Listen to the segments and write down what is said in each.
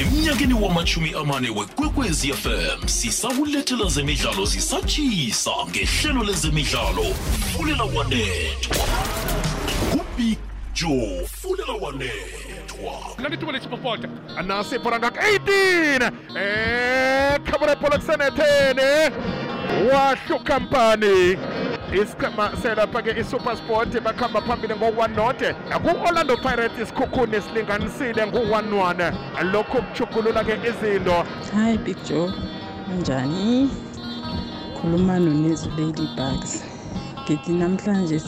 emnyakeni wamachumi amane wekwekwezi fm sisakulethela zemidlalo zisatshisa ngehlelo lezemidlalo fulela wanethwa kubig joe fulela wanethwa Nalithuba lesipopota anasi porangak 18 eh khamera poloksene 10 wahlu company isiqhema selapha-ke i-supersport bakhamba phambili ngo-1 not ku-orlando pirates isikhukhuni silinganisile ngu-1-1 lokhu kuchugulula-ke izinto Hi Big Joe. Kanjani? Khuluma noNezu Ladybugs. Ngithi namhlanje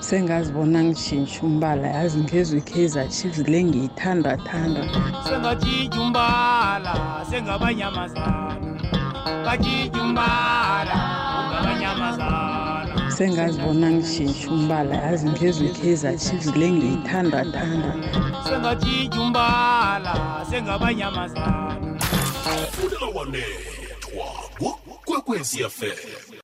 sengazibona ngishintsha umbala yazi ngezwe i-Kaizer Chiefs le ngiyithanda thanda. sengatshintshi umbala sengabanyamazana batshintshi umbala ungabanyamazana Sengazibona ngishintsha umbala. Yazi ngezwe i-Kaizer Chiefs le ngiyithanda thanda. sengatshintshi umbala sengabanyamazana fulela wanethwa kwekwezi fm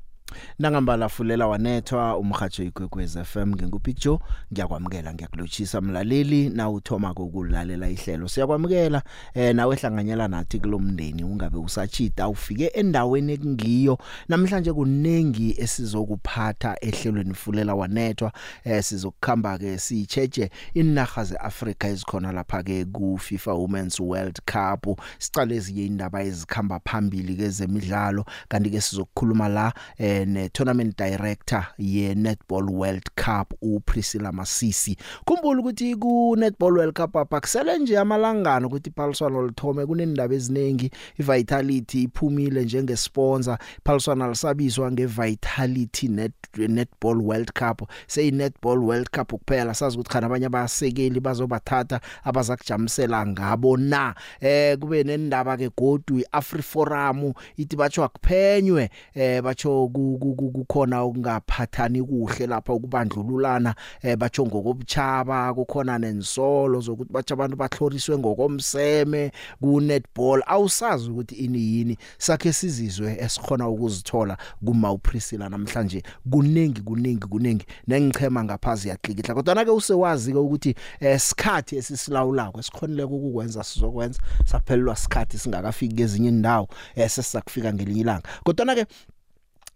nangambala fulela wanethwa umhajo igwegwez FM ngingupicture ngiyakwamukela ngiyakulotshisa mlaleli na uthoma kokulalela ihlelo. Siyakwamukela eh nawe hlanganyela nathi kulomndeni ungabe usachita ufike endaweni ekungiyo. Namhlanje kunengi esizokuphatha ehlelweni fulela wanethwa eh sizokukhamba ke sicheche inaga zeAfrica ezikhona lapha ke ku FIFA Women's World Cup. Sicale ezinye indaba ezikhamba phambili kezemidlalo kanti ke sizokukhuluma la eh ne tournament director ye Netball World Cup uPriscilla Masisi. Khumbula ukuthi ku Netball World Cup apha kusele nje amalangana ukuthi iphaliswano lithome kunendaba eziningi iVitality iphumile njenge sponsor iphaliswano lisabizwa ngeVitality Net Netball World Cup. Sey Netball World Cup kuphela sazi ukuthi khana abanye abasekeli bazobathatha abazakujamisela ngabo na. Eh kube nendaba ke godu iAfriforum ithi batsho kuphenywe eh batsho ku- ku- ku- kukhona ukungaphathani kuhle lapha ukubandlululana eh batsho ngokobuchaba kukhona nensolo zokuthi batsho abantu bahloriswe ngokomseme ku netball awusazi ukuthi ini yini sakhe sizizwe esikhona ukuzithola kuma uPriscilla namhlanje. Kuningi kuningi kuningi nengichema ngaphazi yaqikitla kodwa ke usewazi ke ukuthi eh sikhathi esisilawulako esikhonile ukukwenza sizokwenza. Saphelelwa sikhathi singakafiki ezinye indawo eh sesakufika ngelinye ilanga. Kodwa ke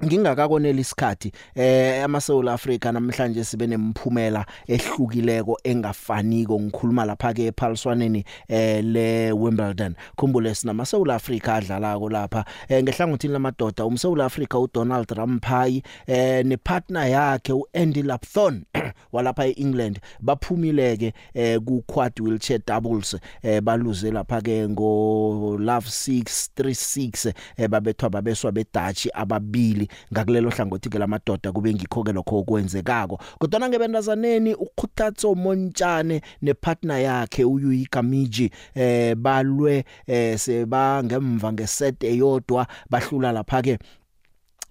ngingakakonela isikhathi eh amaSouth Africa namhlanje sibe nemphumela ehlukileko engafaniko ngikhuluma lapha ke ephaliswaneni eh le Wimbledon khumbule sinama South Africa adlalako lapha. Eh ngehlangothini lamadoda umSouth Africa uDonald Rampai eh nepartner yakhe uAndy Lapthorn walapha eEngland baphumileke eh ku quad wheelchair doubles eh baluze lapha ke ngo love 636 eh babethwa babeswa beDutch ababili. Ngakulelo hlangothi ke lamadoda kube ngikho ke lokho okwenzekako. Kodwa ngebendazaneni ukhuthatso Montjane nepartner yakhe uYui Kamiji eh balwe eh seba ngemva ngeset eyodwa bahlula lapha ke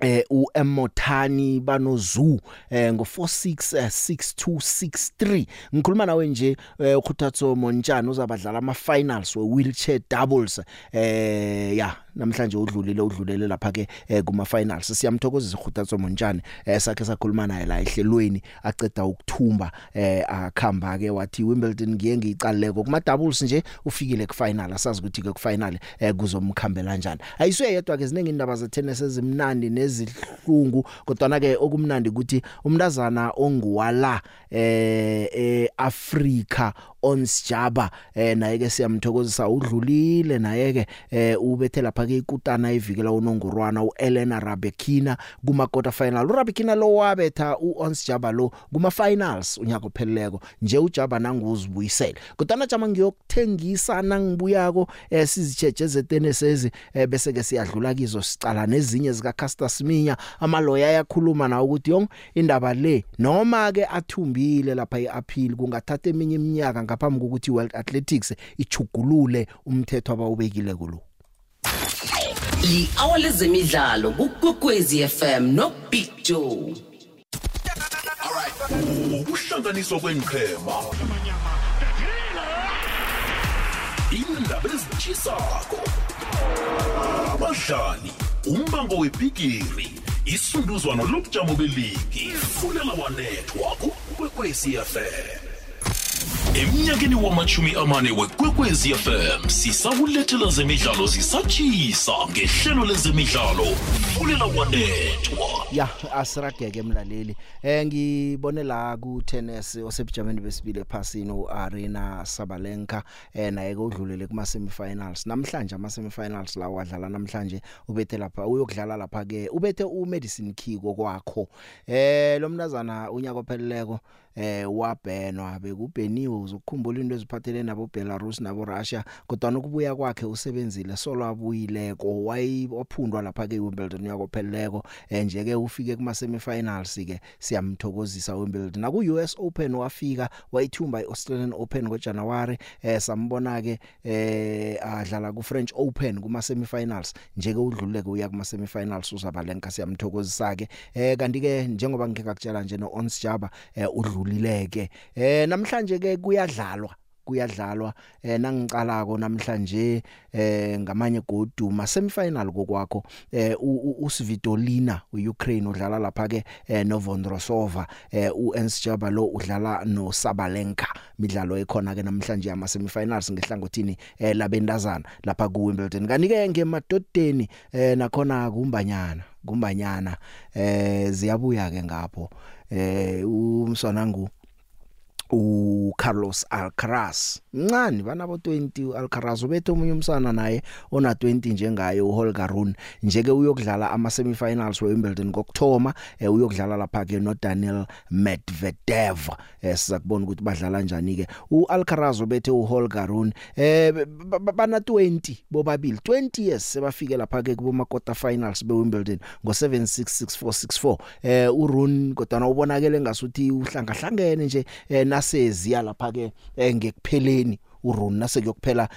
eh uEmothani banozu eh ngo466263 ngikhuluma nawe nje eh, ukhuthatso Montjana uzabadlala ama finals we wheelchair doubles eh ya. Namhlanje udlulile udlulele lapha ke eh, kuma finals siyamthokozisa ukhuthatso Montjana eh, sakhe sakhuluma naye la ehlelweni aceda ukuthumba eh akhamba ke wathi Wimbledon ngiye ngicaleko kuma doubles nje ufikile ku final asazi ukuthi ke ku final eh, kuzomkhambela kanjani ayisuye yedwa ke ziningi indaba ze tennis ezimnandi nezihlungu kodwa ke okumnandi ukuthi umntazana onguwala eh eAfrika onsjaba eh naye ke siyamthokozisa udlulile naye ke eh ubethe lapha ke ikutana evikela unongorwana uElena Rabekina kuma quarter final. uRabekina lo wabetha uonsjaba lo kuma finals unyaka opheleleko nje ujaba nanguzibuyisela kodwa jama ngiyokuthengisa nangibuyako eh sizicheje zetennis ezi eh, bese ke siyadlula kizo sicala nezinye zika Caster Siminya amaloya ayakhuluma na ukuthi yong indaba le noma ke athumbile lapha eappeal kungathatha eminye iminyaka ngaphambi kokuthi World Athletics ichugulule umthetho abawubekile kulo li-hour lezemidlalo kukwekwezi fm no big joe. Ukuhlanganiswa kwenqhema indaba ezitshisako abadlali umbango webhigiri isunduzwano lobujamo beligi. Fulela wanethwa kukwekwezi fm emnyakeni wamachumi amane wekwekwezi fm sisakulethela zemidlalo zisatshisa ngehlelo lezemidlalo fulela wanethwa. Ya asirageke mlaleli. Eh ngibone la ku tennis osebujameni besibili ephasini uArena Sabalenka eh naye kodlulele kuma semifinals namhlanje ama semifinals la wadlala namhlanje ubethe lapha uyokudlala lapha ke ubethe uMedicine Kiko kwakho. Eh lo mnazana unyaka opheleleko eh wabhenwa bekubheniwe uzokukhumbula into eziphathelene nabo Belarus nabo Russia kodwa nokubuya kwakhe usebenzile solo abuyileko wayiphundwa lapha ke Wimbledon yakopheleleko. Eh nje ke ufike kuma semifinals ke siyamthokozisa Wimbledon na ku US Open wafika wayithumba iAustralian Open ngoJanuary eh sambona ke eh adlala ku French Open kuma semifinals nje ke udluleke uya kuma semifinals uzabalenka siyamthokozisa ke eh kanti ke njengoba ngike ngakutshela nje no Ons Jaba eh udlulileke eh namhlanje ke kuyadlalwa kuyadlalwa. Eh nangicalako namhlanje eh ngamanye goduma semifinal kokwakho eh uSvitolina uUkraine udlala lapha ke eh Novondrosova. Eh uEns Jabalo udlala noSabalenka midlalo ekhona ke namhlanje ama semifinals ngehlangothini eh labendazana lapha ku Wimbledon kanike ngemadodeni eh nakhona kumbanyana. Kumbanyana eh ziyabuya ke ngapho. Eh umswanangu u Carlos Alcaraz. Mncane banabo 20 Alcaraz ubethe omunye umsana naye ona 20 njengaye uHolger Rune. Njeke uyokudlala ama semifinals weWimbledon kokthoma eh, uyokudlala lapha ke no Daniel Medvedev. Eh, siza kubona ukuthi badlala kanjani ke uAlcaraz ubethe uHolger Rune eh bana 20 bobabili. 20 years sebafike lapha ke kubo quarter finals beWimbledon ngo7666464 eh uRune kodwa ubonakele ngasuthi uhlangahlangene nje eh, naseziya lapha ke ngekupheleni uRun nasekuyokuphela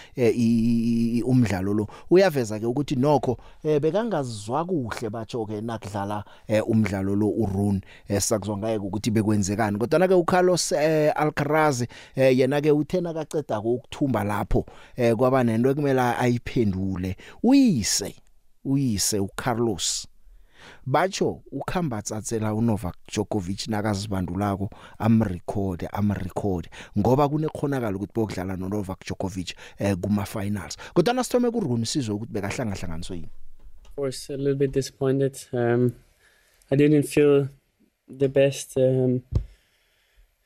umdlalo lo. Uyaveza ke ukuthi nokho bekangazizwa kuhle batho ke nakudlala umdlalo lo uRun esakuzwa ngaye ukuthi bekwenzekani. Kodwa na ke uCarlos Alcaraz yena ke uthena kaceda ukuthumba lapho kwaba nento ekumela ayiphendule. Uyise uyise uCarlos. Batsho ukhamba tsatsela uNovak Djokovic nakazibandulako amrecord amrecord ngoba kunekhonakala ukuthi bokudlala noNovak Djokovic eh kuma finals kodwa nasithome ku Rune sizwe ukuthi bekahlanga hlanganiswe yini? Of course a little bit disappointed. Um I didn't feel the best um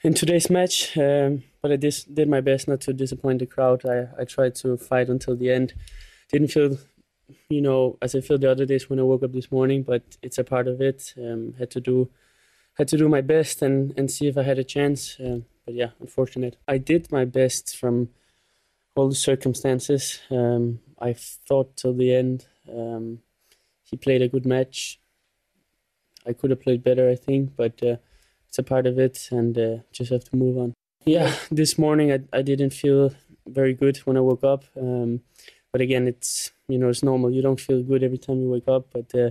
in today's match. Um but I dis- did my best not to disappoint the crowd. I I tried to fight until the end. Didn't feel you know, as I feel the other days when I woke up this morning, but it's a part of it. Um, had to do, had to do my best and and see if I had a chance. Um, but yeah, unfortunate. I did my best from all the circumstances. Um, I thought till the end. Um, he played a good match. I could have played better, I think, but uh, it's a part of it, and uh, just have to move on. Yeah, this morning I I didn't feel very good when I woke up. Um, but again, it's you know it's normal. You don't feel good every time you wake up, but uh,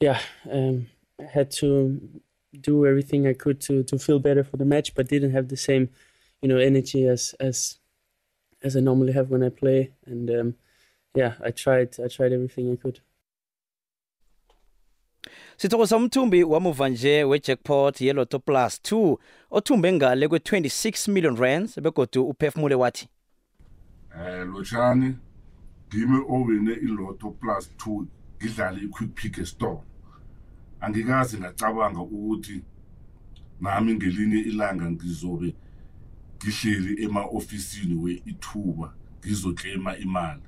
yeah, um, I had to do everything I could to to feel better for the match, but didn't have the same you know energy as as as I normally have when I play. And um, yeah, I tried I tried everything I could. sithokoza umthumbi wamuva nje wejackpot yeloto plus 2 othumbe ngale kwe-26 million rands begodu uphefumule wathi eh lochani ngime owine iLotto plus 2 ngidlale iquick pick store. Angikaze ngacabanga ukuthi nami ngelinye ilanga ngizobe ngihleli ema-ofisini we-ithuba ngizoclaima imali.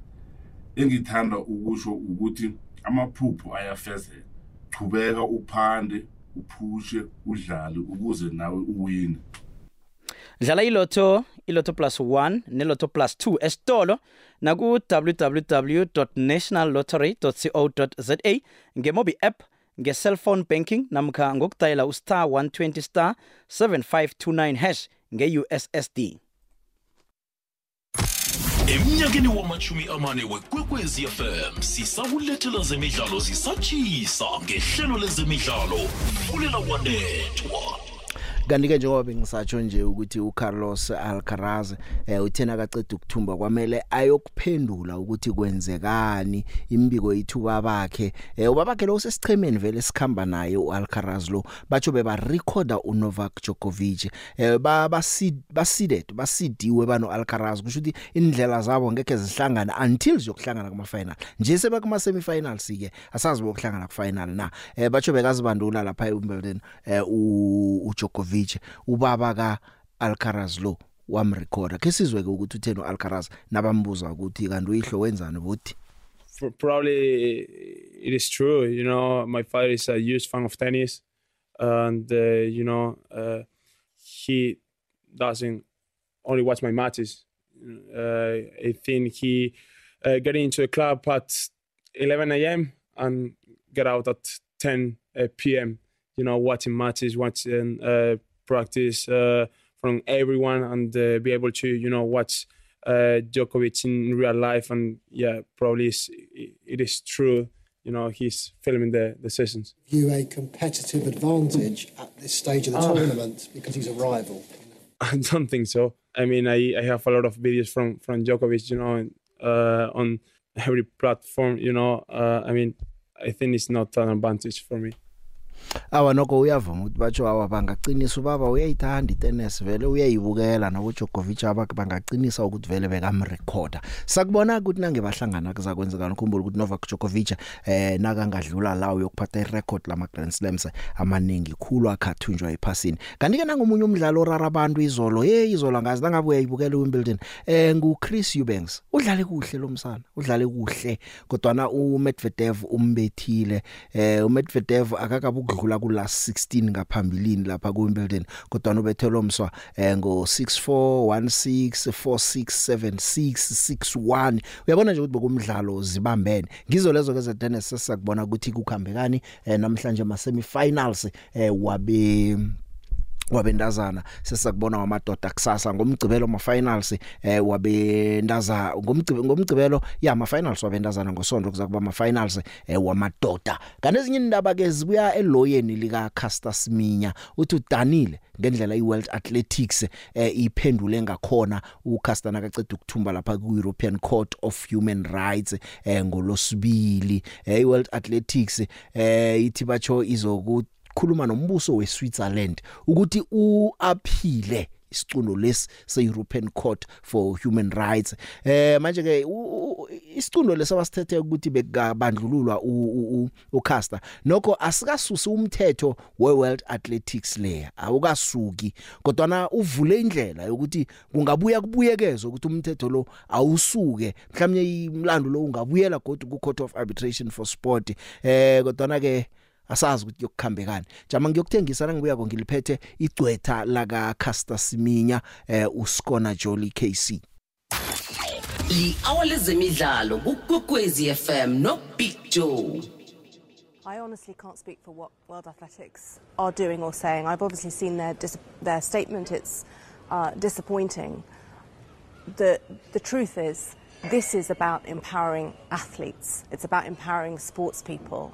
Engithanda ukusho ukuthi amaphupho ayafezeka. Chubeka uphande uphushe udlale ukuze nawe uwine. Dlala iloto iloto plus 1 neloto plus 2 esitolo naku www.nationallottery.co.za ngemobi app nge-cellphone banking namkha ngokudayela ustar 120 star 7529 hash nge-ussd emnyakeni wamachumi amane wekwekwezi fm sisakulethela zemidlalo zisatshisa ngehlelo lezemidlalo fulela wanethwa kanti ke njengoba bengisatsho nje ukuthi uCarlos Alcaraz eh uthena kaceda ukuthumba kwamele ayokuphendula ukuthi kwenzekani imbiko yithuba bakhe. Eh ubabakhe lo usesichemeni vele sikhamba naye uAlcaraz lo batsho beba recorder uNovak Djokovic. Eh ba baseeded basidiwe bano Alcaraz. Kusho ukuthi indlela zabo ngeke zihlangana until zokuhlangana kuma final nje sebe kuma semifinals ke asazi bokuhlangana ku final na. Eh batsho bekazibandula lapha eWimbledon eh uJokovic ubaba ka Alcaraz lo wamrecorda ke sizwe ukuthi utheno Alcaraz nabambuza ukuthi kanti uyihlo wenzani bothi probably it is true you know my father is a huge fan of tennis and uh, you know uh, he doesn't only watch my matches uh, I think he uh, get into a club at 11 a.m. and get out at 10 uh, p.m. You know, watching matches, watching uh, practice uh, from everyone, and uh, be able to, you know, watch uh, Djokovic in real life. And yeah, probably it is true. You know, he's filming the, the sessions. You a competitive advantage at this stage of the Oh. tournament because he's a rival. I don't think so. I mean, I, I have a lot of videos from from Djokovic, you know, and, uh, on every platform. You know, uh, I mean, I think it's not an advantage for me. Awa nokho uyavuma ukuthi batsho awa bangaqinisa ubaba uyayithanda itennis vele uyayibukela nabo Djokovic abakhe bangaqinisa ukuthi vele bekamrecorder sakubona ukuthi nange bahlangana kuzakwenzeka ukhumbula ukuthi Novak Djokovic eh nakangadlula lawo yokuphatha irecord lama Grand Slams amaningi khulu akhathunjwa ephasini. Kanti ke nangomunye umdlalo orara abantu izolo hey izolo ngazi nangabe uyayibukela uWimbledon eh ngu Chris Eubanks. Udlale kuhle lo msana udlale kuhle kodwa uMedvedev umbethile eh uMedvedev akakabu ukudlula ku last 16 ngaphambilini lapha ku Wimbledon kodwa ubethelwe umswa eh ngo 6416 4676 61 uyabona nje ukuthi bekumdlalo zibambene. Ngizo lezo ke ze tennis sesakubona ukuthi kukhambekani eh, namhlanje ama semifinals eh wabe wabendazana sesakubona wamadoda kusasa ngomgcibelo ma finals eh wabendaza ngomgcibelo ngomgcibelo ya ma finals wabendazana ngosonto kuzakuba ma finals eh wamadoda. Kanti ezinye indaba ke zibuya eloyeni lika Caster Siminya uthi udanile ngendlela iWorld Athletics eh iphendule ngakhona. uCaster nakaceda ukuthumba lapha ku European Court of Human Rights eh ngolosibili eh iWorld Athletics eh ithi bacho izoku khuluma nombuso weSwitzerland ukuthi uaphile isicundo lesi se-European Court for Human Rights. Eh manje ke isicundo lesabasithethe ukuthi bekabandlululwa uCaster nokho asikasusi umthetho weWorld Athletics layer. Awukasuki kodwa na uvule indlela yokuthi kungabuya kubuyekezwe ukuthi umthetho lo awusuke. Mhlawumnye imlando lo ungabuyela kodwa ku Court of Arbitration for Sport. Eh kodwa na ke asazi ukuthi yokukhambekani jama ngiyokuthengisa nangibuya ko ngiliphethe igcwetha laka Caster Siminya eh uSkona Jolly KC li awale zemidlalo kukwekwezi FM no Big Joe I honestly can't speak for what World Athletics are doing or saying. I've obviously seen their dis- their statement. It's uh, disappointing. The the truth is, this is about empowering athletes. It's about empowering sports people,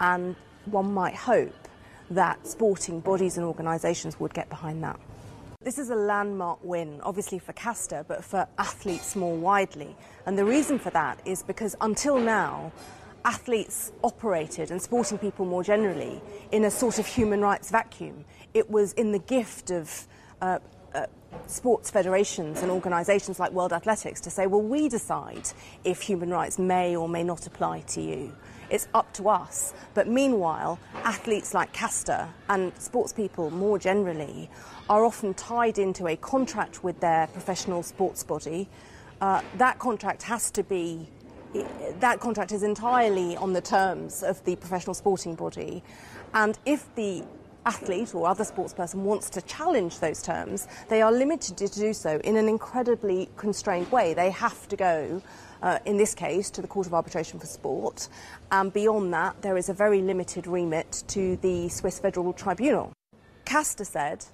and one might hope that sporting bodies and organisations would get behind that. This is a landmark win, obviously for Castor, but for athletes more widely. And the reason for that is because until now, athletes operated, and sporting people more generally, in a sort of human rights vacuum. It was in the gift of uh, uh, sports federations and organisations like World Athletics to say, well, we decide if human rights may or may not apply to you. It's up to us. But meanwhile, athletes like Castor and sports people more generally are often tied into a contract with their professional sports body. Uh, that contract has to be that contract is entirely on the terms of the professional sporting body. And if the athlete or other sportsperson wants to challenge those terms, they are limited to do so in an incredibly constrained way. They have to go, uh, in this case, to the Court of Arbitration for Sport. And beyond that, there is a very limited remit to the Swiss Federal Tribunal. Castor said,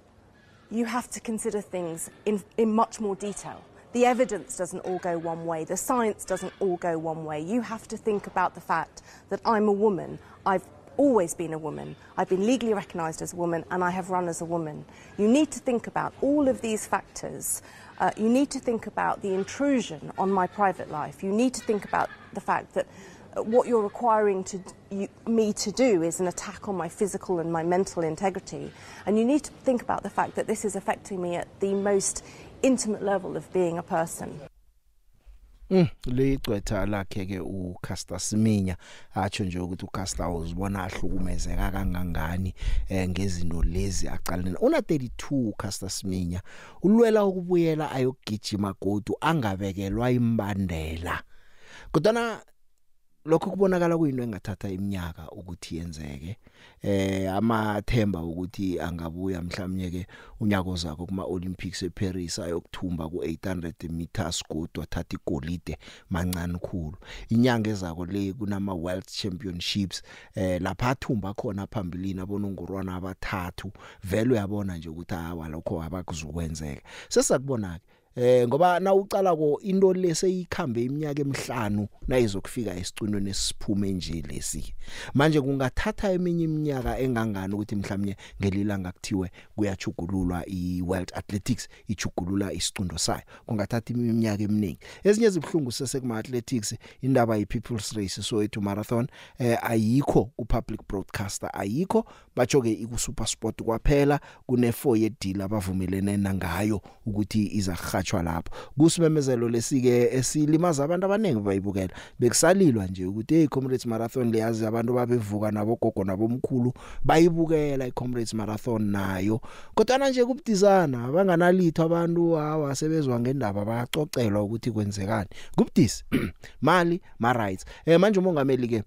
you have to consider things in, in much more detail. The evidence doesn't all go one way, the science doesn't all go one way. You have to think about the fact that I'm a woman, I've always been a woman. I've been legally recognised as a woman and I have run as a woman. You need to think about all of these factors. Uh, you need to think about the intrusion on my private life. You need to think about the fact that uh, what you're requiring to, you, me to do is an attack on my physical and my mental integrity. And you need to think about the fact that this is affecting me at the most intimate level of being a person. Mm, licwetha lakhe ke uCaster Siminya atsho nje ukuthi uCaster uzibona ahlukumezeka kangangani eh ngezinto lezi aqalene. Una 32 Caster Siminya ulwela ukubuyela ayogijima godu angabekelwa imbandela. Kodwa lokho kubonakala kuyinto engathatha iminyaka ukuthi yenzeke. Eh amathemba ukuthi angabuya mhlawumnye ke unyako zakho kuma Olympics eParis ayokuthumba ku 800 meters kodwa thatha igolide mancane khulu. Inyanga ezako le kunama world championships eh lapha athumba khona phambilini abonongorwana abathathu. Vele uyabona nje ukuthi hawa lokho abakuzokwenzeka sesakubona ke eh ngoba na ucala ko into leseyikhambe iminyaka emihlanu nayizokufika esicunweni esiphume nje lesi. Manje kungathatha eminye iminyaka engangani ukuthi mhlawumnye ngelilanga kuthiwe kuyachugululwa iWorld Athletics ichugulula isicundo sayo. Kungathatha iminyaka eminingi. Ezinye zibhlungu sesekuma athletics indaba yi people's race so ethu marathon eh ayikho ku public broadcaster ayikho bacho ke iku super sport kwaphela kune 4 ye deal abavumelene nangayo ukuthi izahatshwa lapho. Kusimemezelo lesike esilimaza abantu abanengi bayibukela. Bekusalilwa nje ukuthi hey comrades marathon leyazi abantu babevuka nabo gogo nabomkhulu bayibukela i comrades marathon nayo. Kodwa nje kubudizana abanganalitho abantu hawa sebezwa ngendaba bayacocelwa ukuthi kwenzekani. Kubudisi mali ma rights eh manje umongameli ke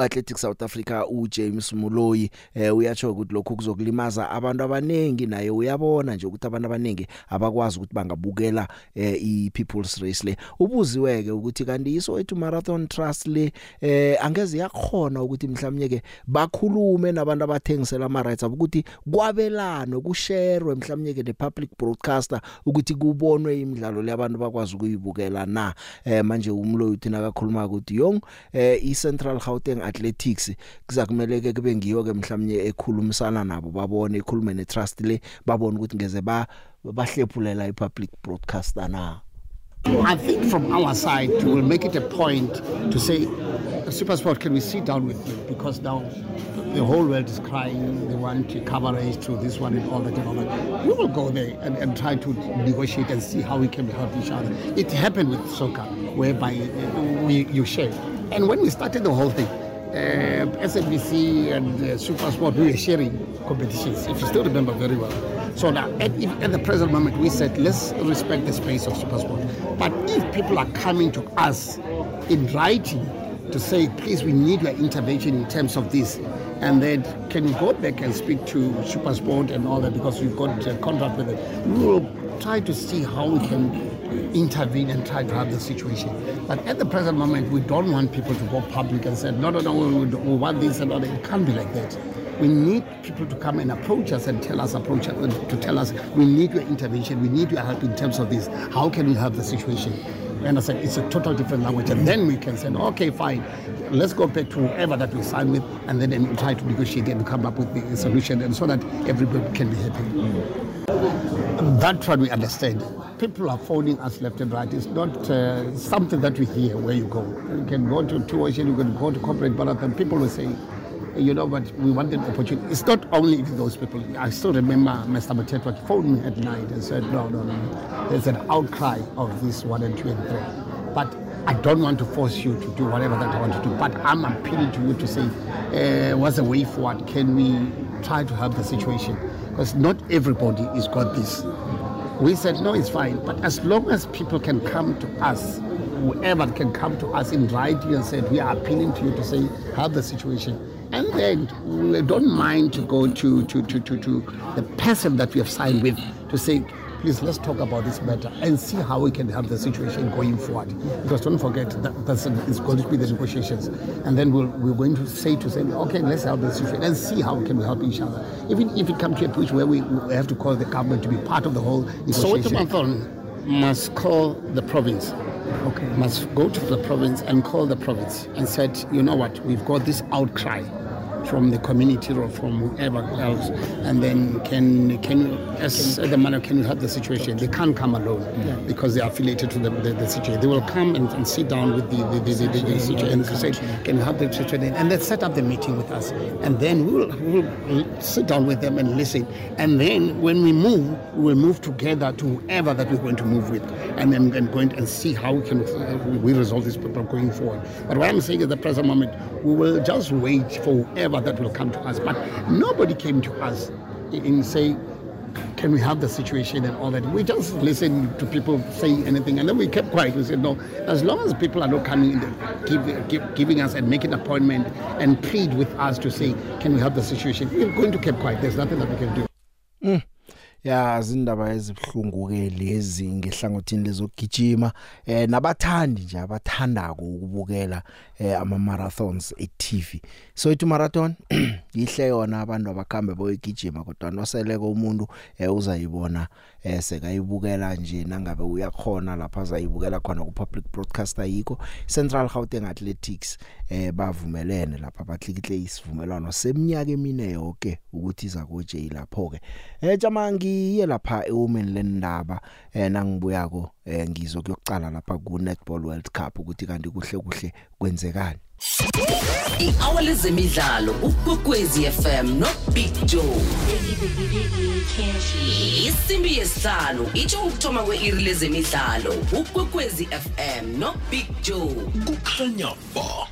Athletics South Africa uJames Muloyi eh uyatsho ukuthi lokho kuzokulimaza abantu abanengi naye uyabona nje ukuthi abantu abanengi abakwazi ukuthi bangabukela eh iPeople's Race le. Ubuziweke ukuthi kanti iso ethu Marathon Trust le eh angeze yakhona ukuthi mhlawumnye ke bakhulume nabantu abathengisela ama rights ukuthi kwabelano kusharwe mhlawumnye ke the public broadcaster ukuthi kubonwe imidlalo le abantu bakwazi ukuyibukela na. Eh manje umloyi uthi nakakhuluma ukuthi yong eh iCentral Gauteng Athletics kuzakumele ke kube ngiyo ke mhlawumnye ekhulumisana nabo babone ekhulume ne trust le babone ukuthi ngeze ba bahlephulela ipublic broadcaster na. I think from our side we will make it a point to say Supersport can we sit down with you? Because now the whole world is crying they want coverage to this one and all that and all that. We will go there and, and try to negotiate and see how we can help each other. It happened with soccer whereby uh, we you share and when we started the whole thing SNBC and uh, Supersport, we were sharing competitions, if you still remember very well. So now, at, at the present moment, we said, let's respect the space of Supersport. But if people are coming to us in writing to say, please, we need your intervention in terms of this, and then can you go back and speak to Supersport and all that because we've got a contract with them, we will try to see how we can intervene and try to have the situation. But at the present moment, we don't want people to go public and say, no, no, no, we, we want this and all that. It can't be like that. We need people to come and approach us and tell us, approach us, to tell us, we need your intervention, we need your help in terms of this. How can we help the situation? You understand? It's a total different language. And then we can say, okay, fine, let's go back to whoever that we sign with and then and try to negotiate and come up with the solution and so that everybody can be happy. That's what we understand. People are phoning us left and right. It's not uh, something that we hear where you go. You can go to Two Ocean, you can go to corporate marathon. People will say, you know, but we want an opportunity. It's not only those people. I still remember Mr. Matetwa phoned me at night and said, no, no, no. There's an outcry of this one and two and three. But I don't want to force you to do whatever that I want to do. But I'm appealing to you to say, uh, what's the way forward? Can we try to help the situation? Because not everybody is got this. We said, no, it's fine. But as long as people can come to us, whoever can come to us in writing and said, we are appealing to you to say, help the situation. And then we don't mind to go to, to, to, to, to the person that we have signed with to say, please let's talk about this matter and see how we can help the situation going forward. Because don't forget that that's, it's going to be the negotiations. And then we'll, we're going to say to say, okay, let's help the situation and see how can we help each other. Even if it comes to a push where we, we have to call the government to be part of the whole negotiation. So must call the province. Okay. Must go to the province and call the province and said, you know what, we've got this outcry from the community or from whoever else, and then can can as the man, can you help the situation? They can't come alone because they are affiliated to the, the, the situation. They will come and, and sit down with the the, the, the, the, the situation and say, can you help the situation? And then set up the meeting with us, and then we will, we will sit down with them and listen. And then when we move, we will move together to whoever that we're going to move with, and then and going and see how we can uh, we resolve this problem going forward. But what I'm saying at the present moment, we will just wait for whoever that will come to us. But nobody came to us in say can we have the situation and all that? We just listened to people say anything and then we kept quiet. We said, no, as long as people are not coming in, give, give, giving us and making appointment and plead with us to say, can we have the situation? We're going to keep quiet. There's nothing that we can do. Mm. Ya izindaba ezibhlungu ke lezi ngehlangothini lezogijima eh nabathandi nje abathandako ukubukela eh ama marathons eTV. So itu marathon ihle yona abantu abakhambe boyigijima kodwa noseleko umuntu eh uzayibona eh sekayibukela nje nangabe uyakhona lapha azayibukela khona ku public broadcaster yiko Central Gauteng Athletics eh bavumelene lapha batlikihle isivumelwano seminyaka emine yonke ukuthi iza koje lapho ke eh jamangi lapha ewomen lendaba eh nangibuyako eh ngizokuyokucala lapha ku Netball World Cup ukuthi kanti kuhle kuhle kwenzekani. I-hour lezemidlalo ukwekwezi fm no big joe. Isimbi yesihlanu itsho ukuthoma kwe-iri lezemidlalo ukwekwezi fm no big joe. Kukhanya ba.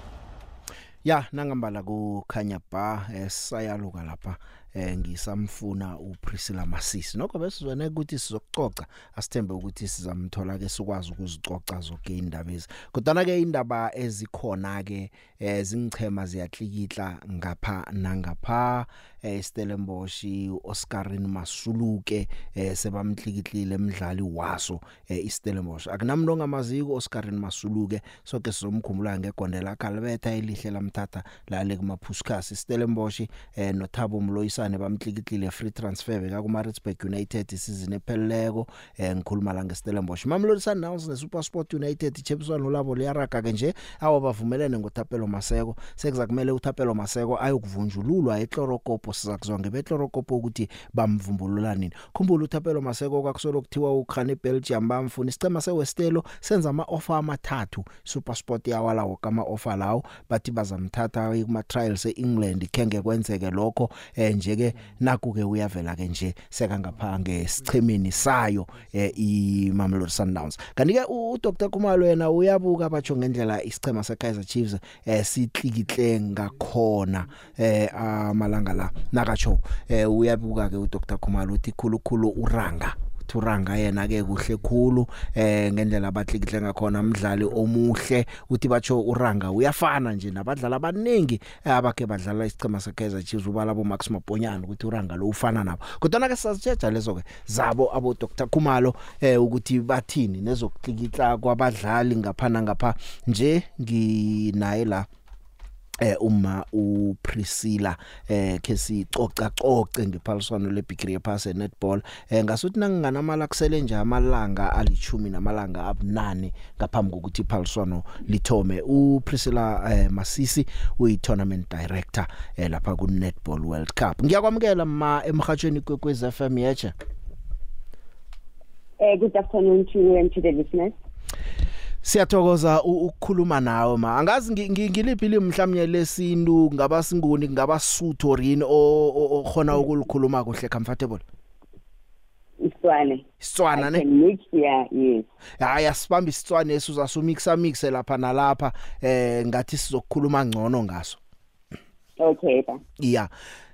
Ya nangambala kukhanya ba esayaluka lapha eh ngisamfuna uPriscilla Masisi. Nokho besizwene ukuthi sizokucoca asithembe ukuthi sizamthola ke sikwazi ukuzicoca zonke indaba ezi. Kodwa ke indaba ezikhona ke ezingichema ziyahlikihla ngapha nangapha eh Stellenbosch Oscarin Masuluke eh sebamhlikihlile emdlali waso eh iStellenbosch akunamuntu ongamaziko Oscarin Masuluke sonke sizomkhumbula ngegondela Calveta elihle lamthatha la le kumaphuskas iStellenbosch eh noThabo Mloyisa abasane bamhlikihlile free transfer beka ku Maritzburg United isizini epheleleko eh ngikhuluma la ngeStellenbosch Mamelodi Sundowns neSuperSport United ichepswano labo liyaraga ke nje. Awu bavumelene ngoThapelo Maseko. Sekuza kumele uThapelo Maseko ayokuvunjululwa eClorocopo siza kuzonge beClorocopo ukuthi bamvumbulula nini khumbula uThapelo Maseko kwakusolo kuthiwa ukhane Belgium bamfuna. Isicema seWestelo senza ama offer amathathu SuperSport yawala wokama offer lawo. Bathi bazamthatha kuma trials eEngland. Kenge kwenzeke lokho eh nje ke naku ke uyavela ke nje seka ngapha ngesichemeni sayo eh iMamelodi Sundowns. Kanti ke uDr Khumalo yena uyabuka batsho ngendlela isichema seKaizer Chiefs eh sitlikihle ngakhona eh amalanga la. Nakatsho eh uyabuka ke uDr. Khumalo uthi khulukhulu uranga. Thuranga yena ke kuhle khulu eh ngendlela abatlikihle ngakhona umdlali omuhle. Uthi batsho uranga uyafana nje nabadlali abaningi abake badlala isicema seKaizer Chiefs ubala bo Max Maponyana ukuthi uranga lo ufana nabo. Kodwa ke sasitsheja lezo ke zabo abo Dr Khumalo eh ukuthi bathini nezokutlikihla kwabadlali ngaphana ngapha nje nginaye la. Eh uma uPriscilla eh ke sicoca coce ngephaliswano leBigri yephase netball eh ngasuthi nanginganamala kusele nje amalanga alichumi namalanga abunane ngaphambi kokuthi iphaliswano lithome. uPriscilla eh Masisi uyi tournament director eh lapha ku Netball World Cup. Ngiyakwamukela ma emhathweni kwekwez FM yeche Eh good afternoon to you and to the listeners. Siyathokoza ukukhuluma nawe ma. Angazi ngiliphi limhlanje lesintu ngaba singuni ngaba Sutho rini okhona ukulikhuluma kuhle comfortable? Isitswana Isitswana ne? mix yeah yes. Hayi asibambe isitswana esuza sumixa mixe lapha nalapha eh ngathi sizokukhuluma ngcono ngaso. Okay ba Yeah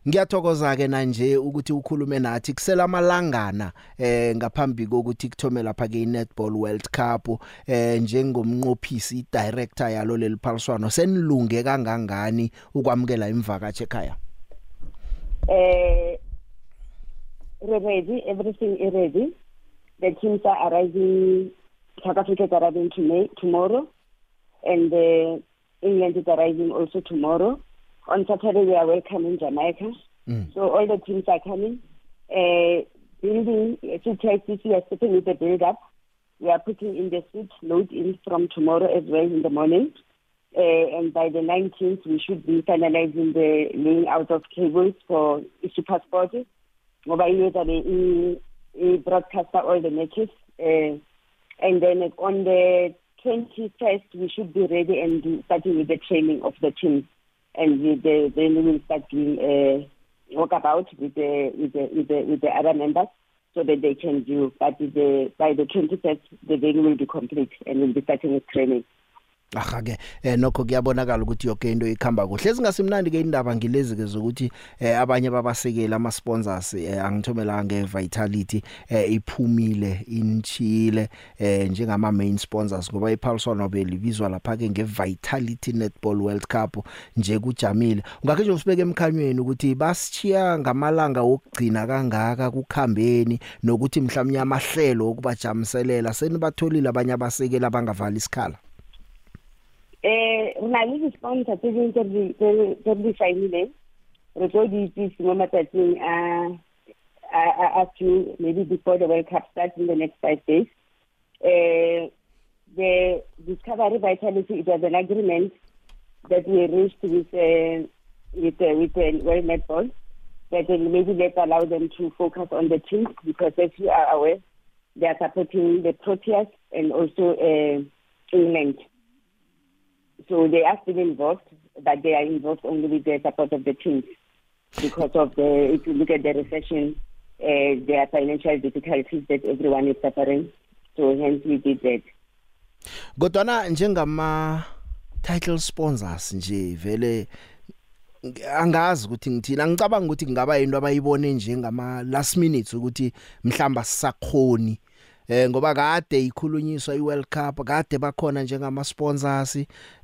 ngiyathokoza ke manje ukuthi ukhulume nathi kusela amalangana eh ngaphambi kokuthi kuthome lapha ke iNetball World Cup eh njengomnqophisi director yalo leliphaliswano senilunge kangangani ukwamukela imvakatshe ekhaya? Eh ready everything is ready. The teams are arriving South Africa is arriving to tomorrow and uh, England is arriving also tomorrow. On Saturday we are welcoming Jamaica. Mm. So all the teams are coming. Uh, building CTICC is sitting with the build up. We are putting in the suit load in from tomorrow as well in the morning. Uh, and by the 19th, we should be finalizing the laying out of cables for Super Sport. Ngoba yiyo ezabe i- i-broadcaster all the matches. Uh, and then on the 21st, we should be ready and starting with the training of the teams. And with the, then we will start doing uh, walkabout with the, with, the, with, the, with the other members so that they can do. But the, by the 21st, the venue will be complete and we'll be starting with training. Aha ke eh nokho kuyabonakala ukuthi yonke into ikhamba kuhle. Ezingasimnandi ke indaba ngilezi ke zokuthi eh abanye babasekeli ama sponsors eh angithomela nge Vitality eh iphumile inchile eh njengama main sponsors ngoba iPulsar Nobel ibizwa lapha ke nge Vitality Netball World Cup nje kujamile. Ungakhe nje usibeke emkhanyweni ukuthi basichiya ngamalanga okugcina kangaka kukhambeni nokuthi mhlawumnye amahlelo okubajamiselela senibatholile abanye abasekeli abangavali isikhala? Eh, re na le di-sponsor tse dingwe tse re di- tse re tlo di itsise mo matsatsing a a- few maybe before the world cup starts in the next five days. Uh, the discovery vitality it was an agreement that we reached with uh, with uh, with uh, world netball that will maybe let's allow them to focus on the team because as you are aware they are supporting the proteas and also uh, england. So they are still involved, but they are involved only with the support of the teams because of the, if you look at the recession, uh, there are financial difficulties that everyone is suffering. So hence we did that. kodwana njengama title sponsors nje vele angazi ukuthi ngithina ngicabanga ukuthi kungaba into abayibone njengama last minutes ukuthi mhlamba sisakhoni eh ngoba kade ikhulunyiswa iWorld Cup kade bakhona njengama sponsors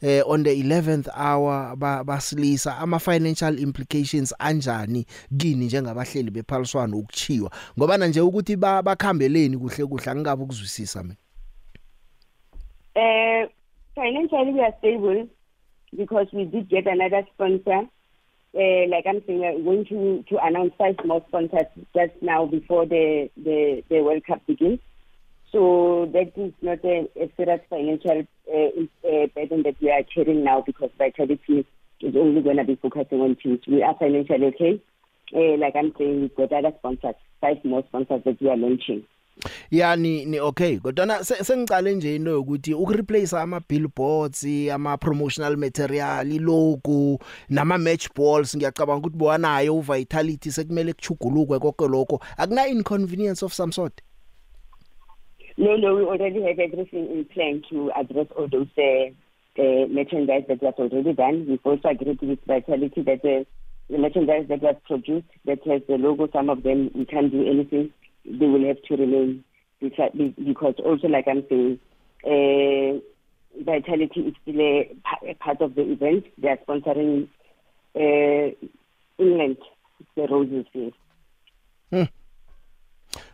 eh on the 11th hour ba- basilisa ama financial implications anjani kini njengabahleli bephaliswano ukuchiwa ngoba nje ukuthi ba- bakhambeleni kuhle kuhle angabe ukuzwisisa mina Uh, financially, we are stable because we did get another sponsor. Uh, like I'm saying, we're going to, to announce five more sponsors just now before the, the, the World Cup begins. So that is not a, a serious financial uh, uh, burden that we are carrying now because Vitality is only going to be focusing on teams. We are financially okay. Uh, like I'm saying, we've got other sponsors, five more sponsors that we are launching. yani ni okay kodwa se- sengicale nje into yokuthi ukureplace ama billboards ama promotional material ilogo nama match balls ngiyacabanga ukuthi bowanayo uvitality sekumele kuchugulukwe konke lokho akuna inconvenience of some sort No, no, we already have everything in plan to address all those uh, uh, merchandise that was already done. We've also agreed with Vitality that uh, the merchandise that was produced that has the logo, some of them we can't do anything. They will have to remain because also, like I'm saying, uh, Vitality is still a, a part of the event. They are sponsoring uh, England, the Roses here.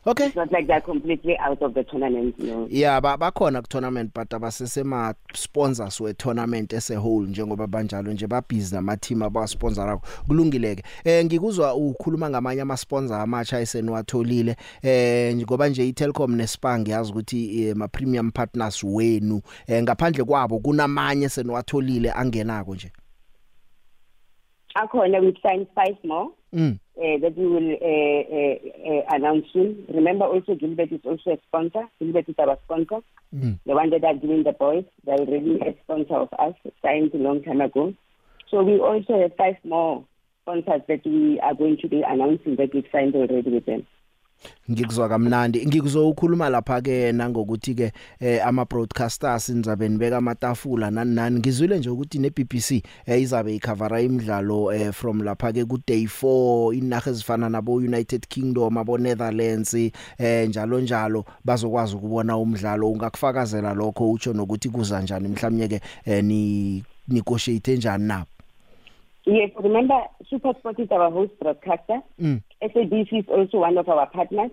Okay. It's not like they're completely out of the tournament, no. yeah ba bakhona ku tournament but abasesema sponsors we tournament as a whole njengoba banjalo nje ba busy nama team aba sponsor kulungileke eh ngikuzwa ukhuluma ngamanye ama sponsor amacha esenwatholile eh ngoba nje iTelkom neSpang yazi ukuthi eh, ma premium partners wenu eh ngaphandle kwabo kunamanye senwatholile angenako nje Akhona, we've signed five more. mm uh, that we will uh, uh, uh, announce soon. Remember also Gilbert is also a sponsor. Gilbert is our sponsor. Mm. The one that are doing the boys, they're already a sponsor of us, signed a long time ago. So we also have five more sponsors that we are going to be announcing that we've signed already with them. Ngikuzwa kamnandi. Ngikuzokhuluma lapha ke nangokuthi ke eh, ama broadcasters nizabe nibeka amatafula nani nani. Ngizwile nje ukuthi ne BBC eh, izabe icover imidlalo eh, from lapha ke ku day 4 inaga ezifana nabo United Kingdom abo Netherlands eh njalo njalo. Bazokwazi ukubona umdlalo ungakufakazela lokho utsho nokuthi kuza njani. Mhlawumnye ke eh, ni negotiate njani nabo Yes, remember SuperSport is our host broadcaster. mm. SABC is also one of our partners.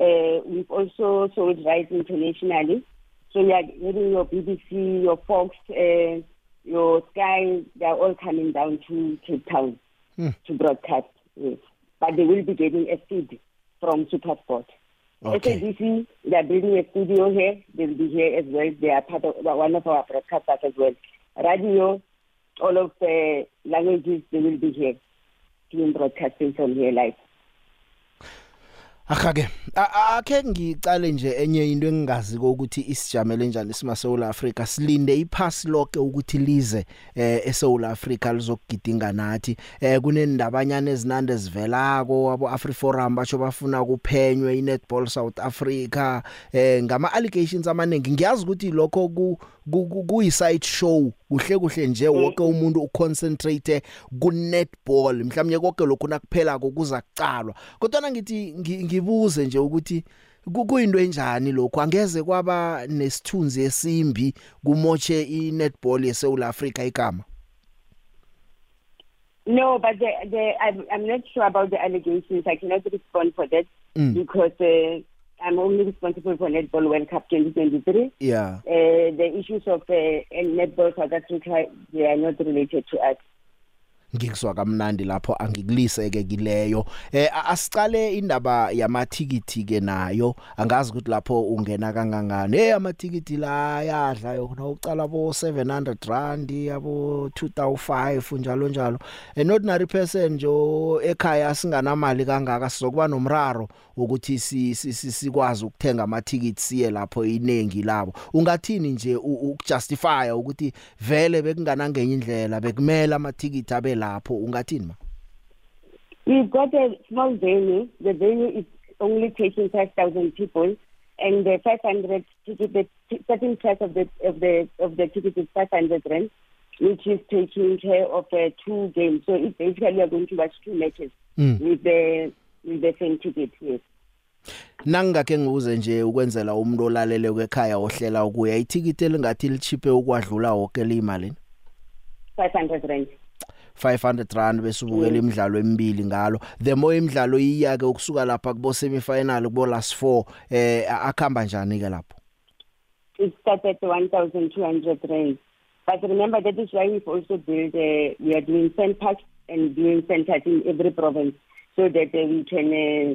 Uh, we've also sold rights internationally. So you are having your BBC, your Fox, uh, your Sky, they're all coming down to Cape Town Hmm. to broadcast. Yes. But they will be getting a feed from SuperSport. Okay. SABC, they're building a studio here. They'll be here as well. They are part of one of our broadcasters as well. radio, all of the languages, they will be here doing broadcasting from here live. Akhake akhe ngicale nje enye into engingazi ukuthi isijamele njani sima South Africa silinde iphasi lonke ukuthi lize eh eSouth Africa lizokugidinga nathi. Eh kunendabanyana ezinande zivelako abo AfriForum batsho bafuna kuphenywe iNetball South Africa. Eh ngama allegations amaningi ngiyazi ukuthi lokho ku kuyi side show kuhle kuhle nje wonke umuntu uconcentrate ku netball mhlawumnye konke lokho nakuphela kokuza kucalwa kodwa ngithi ngibuze nje ukuthi kuyinto enjani lokho angeze kwaba nesithunzi esimbi kumoche iNetball yeSouth Africa igama? No, but the, the, I'm, I'm not sure about the allegations. I cannot respond for that mm. because uh, I'm only responsible for Netball World Cup 2023. Yeah. Uh, the issues of uh, Netball South Africa, they are not related to us. Ngikuzwa kamnandi lapho angikuliseke kileyo. Eh asicale indaba yamathikiti ke nayo. Angazi ukuthi lapho ungena kangangani. Hey amathikiti la yadla yona ucala bo 700 rand yabo 2005 njalo njalo. An ordinary person nje ekhaya singanamali kangaka sizokuba nomraro ukuthi sikwazi ukuthenga amathikiti siye lapho inengi labo. Ungathini nje ukujustify ukuthi vele bekunganangenye indlela bekumela amathikiti abe lapho ungathini ma We've got a small venue. The venue is only taking 5,000 people, and the 500 ticket, the starting price of the of the of the ticket is 500 rand, which is taking care of uh, two games. So it's basically we are going to watch two matches mm. with the with the same ticket. Yes. Nangake ngibuze nje ukwenzela umuntu olalele kwekhaya ohlela ukuya ithikiti elingathi lichipe ukwadlula wonke limali 500 rand 500 rand bese ubukela imidlalo emibili ngalo. The more imidlalo iya ke ukusuka lapha kubo semi final kubo last 4 eh akhamba njani ke lapho? It started at 1200 rand. But remember that is why we've also built uh, we are doing centers and doing centers in every province so that uh, we can uh,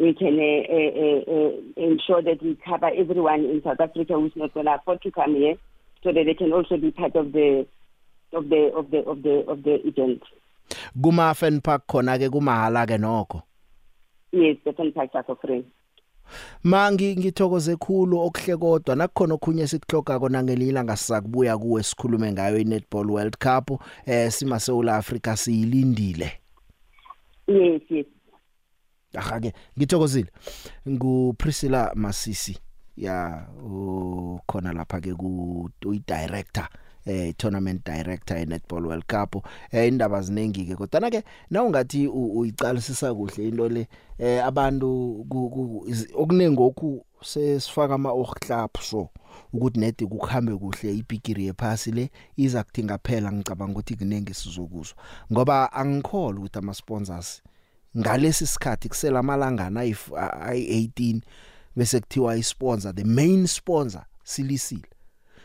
we can uh, uh, uh, ensure that we cover everyone in South Africa who's not going to afford to come here so that they can also be part of the of the of the of the of the event. Kuma fan park khona ke kumahala ke nokho? Yes the fan park are free. Mangi ngithokoze khulu okuhle kodwa. Nakukhona okhunye sikuhloga kona ngelila ngasizakubuya kuwe sikhulume ngayo iNetball World Cup. Eh sima South Africa siyilindile. Yes yes. Ahake ngithokozile. Ngu Priscilla Masisi ya ukhona lapha ke ku director. Eh tournament director eNetball World Cup. Eh indaba zinengi ke kodwa ke na ungathi uyiqalisisa kuhle into le eh abantu okunengi okhu sesifaka ama ohlap so ukuthi nedi kuhambe kuhle ibigiri yephasi le iza kuthinga phela ngicabanga ukuthi kunenge sizokuzwa ngoba angikholwa ukuthi ama sponsors ngalesi sikhathi kusela amalangana ayi18 bese kuthiwa isponsor the main sponsor silisile.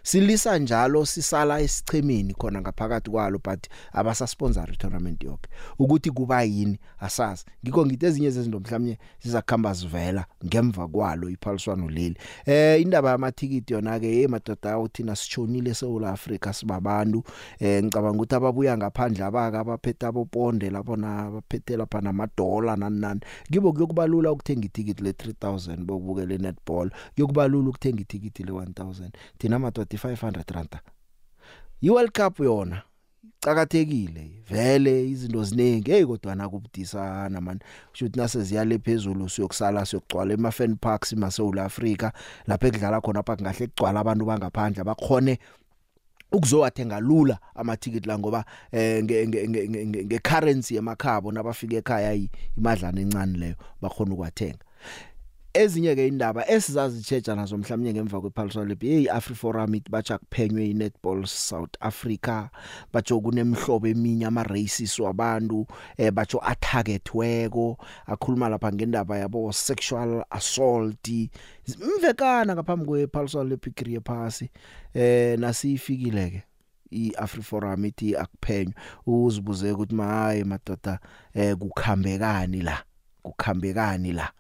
Silisa njalo sisala esichemeni khona ngaphakathi kwalo but abasasponsor tournament yonke ukuthi kuba yini? Asazi. Ngikho ngithi ezinye zezinto mhlawumnye sizakhamba zivela ngemva kwalo iphaliswano leli. Eh indaba yamathikiti yona ke hey madoda uthina sichonile eSouth Africa sibabantu. Eh ngicabanga ukuthi ababuya ngaphandle abaka abaphethe aboponde lapho na baphethe lapha namadola nani nani. Kibo kuyokubalula ukuthenga itikiti le 3000 bokubukela netball kuyokubalula ukuthenga itikiti le 1000 thina madoda 500 rand. iWorld Cup yona cakathekile vele izinto ziningi. Hey kodwa nakubudisana man. Kusho ukuthi nase ziyale phezulu siyokusala siyogcwala ema fan parks ma South Africa lapha ekudlala khona apha ngahle kugcwala abantu bangaphandle abakhone ukuzowathenga lula amathikiti la ngoba eh nge currency emakhabo nabafika ekhaya imadlana encane leyo bakhona ukwathenga ezinye ke indaba esizazichecha nazo mhlawumnye ngemva kwePulsar Lab hey AfriForum it bacha kuphenywe iNetball South Africa bacho kunemhlobo eminye ama races wabantu eh bacho atargetweko akhuluma lapha ngendaba yabo sexual assault mvekana ngaphambi kwePulsar Lab career pass eh nasifikile ke iAfriForum ithi akuphenywe. Uzibuze ukuthi hayi madoda eh kukhambekani la kukhambekani la.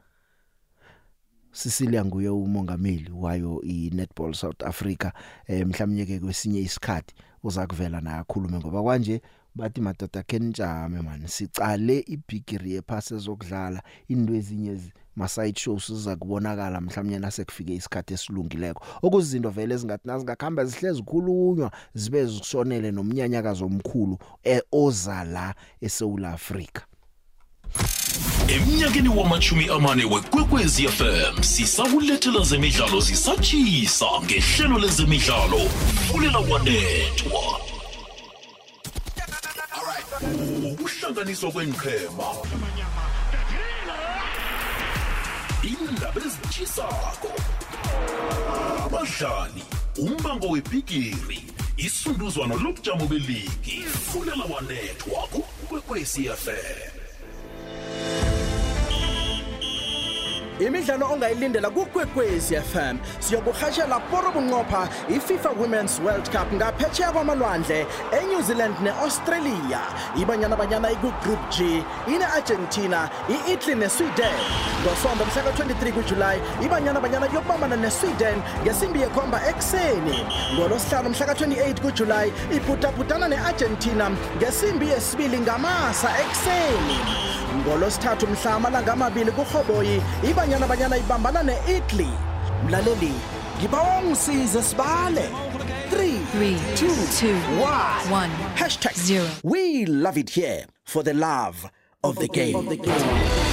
Sisilia nguye umongameli wayo iNetball South Africa eh mhlawumnye ke kwesinye isikhathi uza kuvela naye akhulume ngoba kwanje bathi madoda kenjame man sicale ibigiri yephasi ezokudlala into ezinye ezi- ma side shows siza kubonakala mhlawumnye nasekufike isikhathi esilungileko. Okuzizinto vele ezingathi nazingakhamba zihlezi khulunywa zibe zishonele nomnyanyakazo omkhulu eh, oza la eSouth Africa emnyakeni wamachumi amane wekwekwezi fm sisakulethela zemidlalo zisatshisa ngehlelo lezemidlalo fulela wanethwa ukuhlanganiswa kwenqhema indaba ezitshisako abadlali umbango webhigiri isunduzwano lobujamo beligi fulela wanethwa kukwekwezi fm imidlalo ongayilindela kukwekwezi fm siyokurhatshela poro bunqopha ififa women's world cup ngaphetsheya kwamalwandle enew zealand ne-australia. Ibanyana banyana ikugroup g ine-argentina i-italy nesweden. Ngosonto mhla ka-23 kujulayi ibanyana banyana kuyokubambana nesweden ngesimbi yekhomba ekuseni. Ngolosihlanu mhla ka-28 kujulayi ibhudabhudana ne-argentina ngesimbi yesibili ngamasa ekuseni. Ngolosithathu mhla amalanga amabili kurhoboyi ibanyana banyana ibambana ne-italy. Mlaleli ngibawa ungisize sibale. 3 2 1 hashtag 0 we love it here for the love of the game, of the game.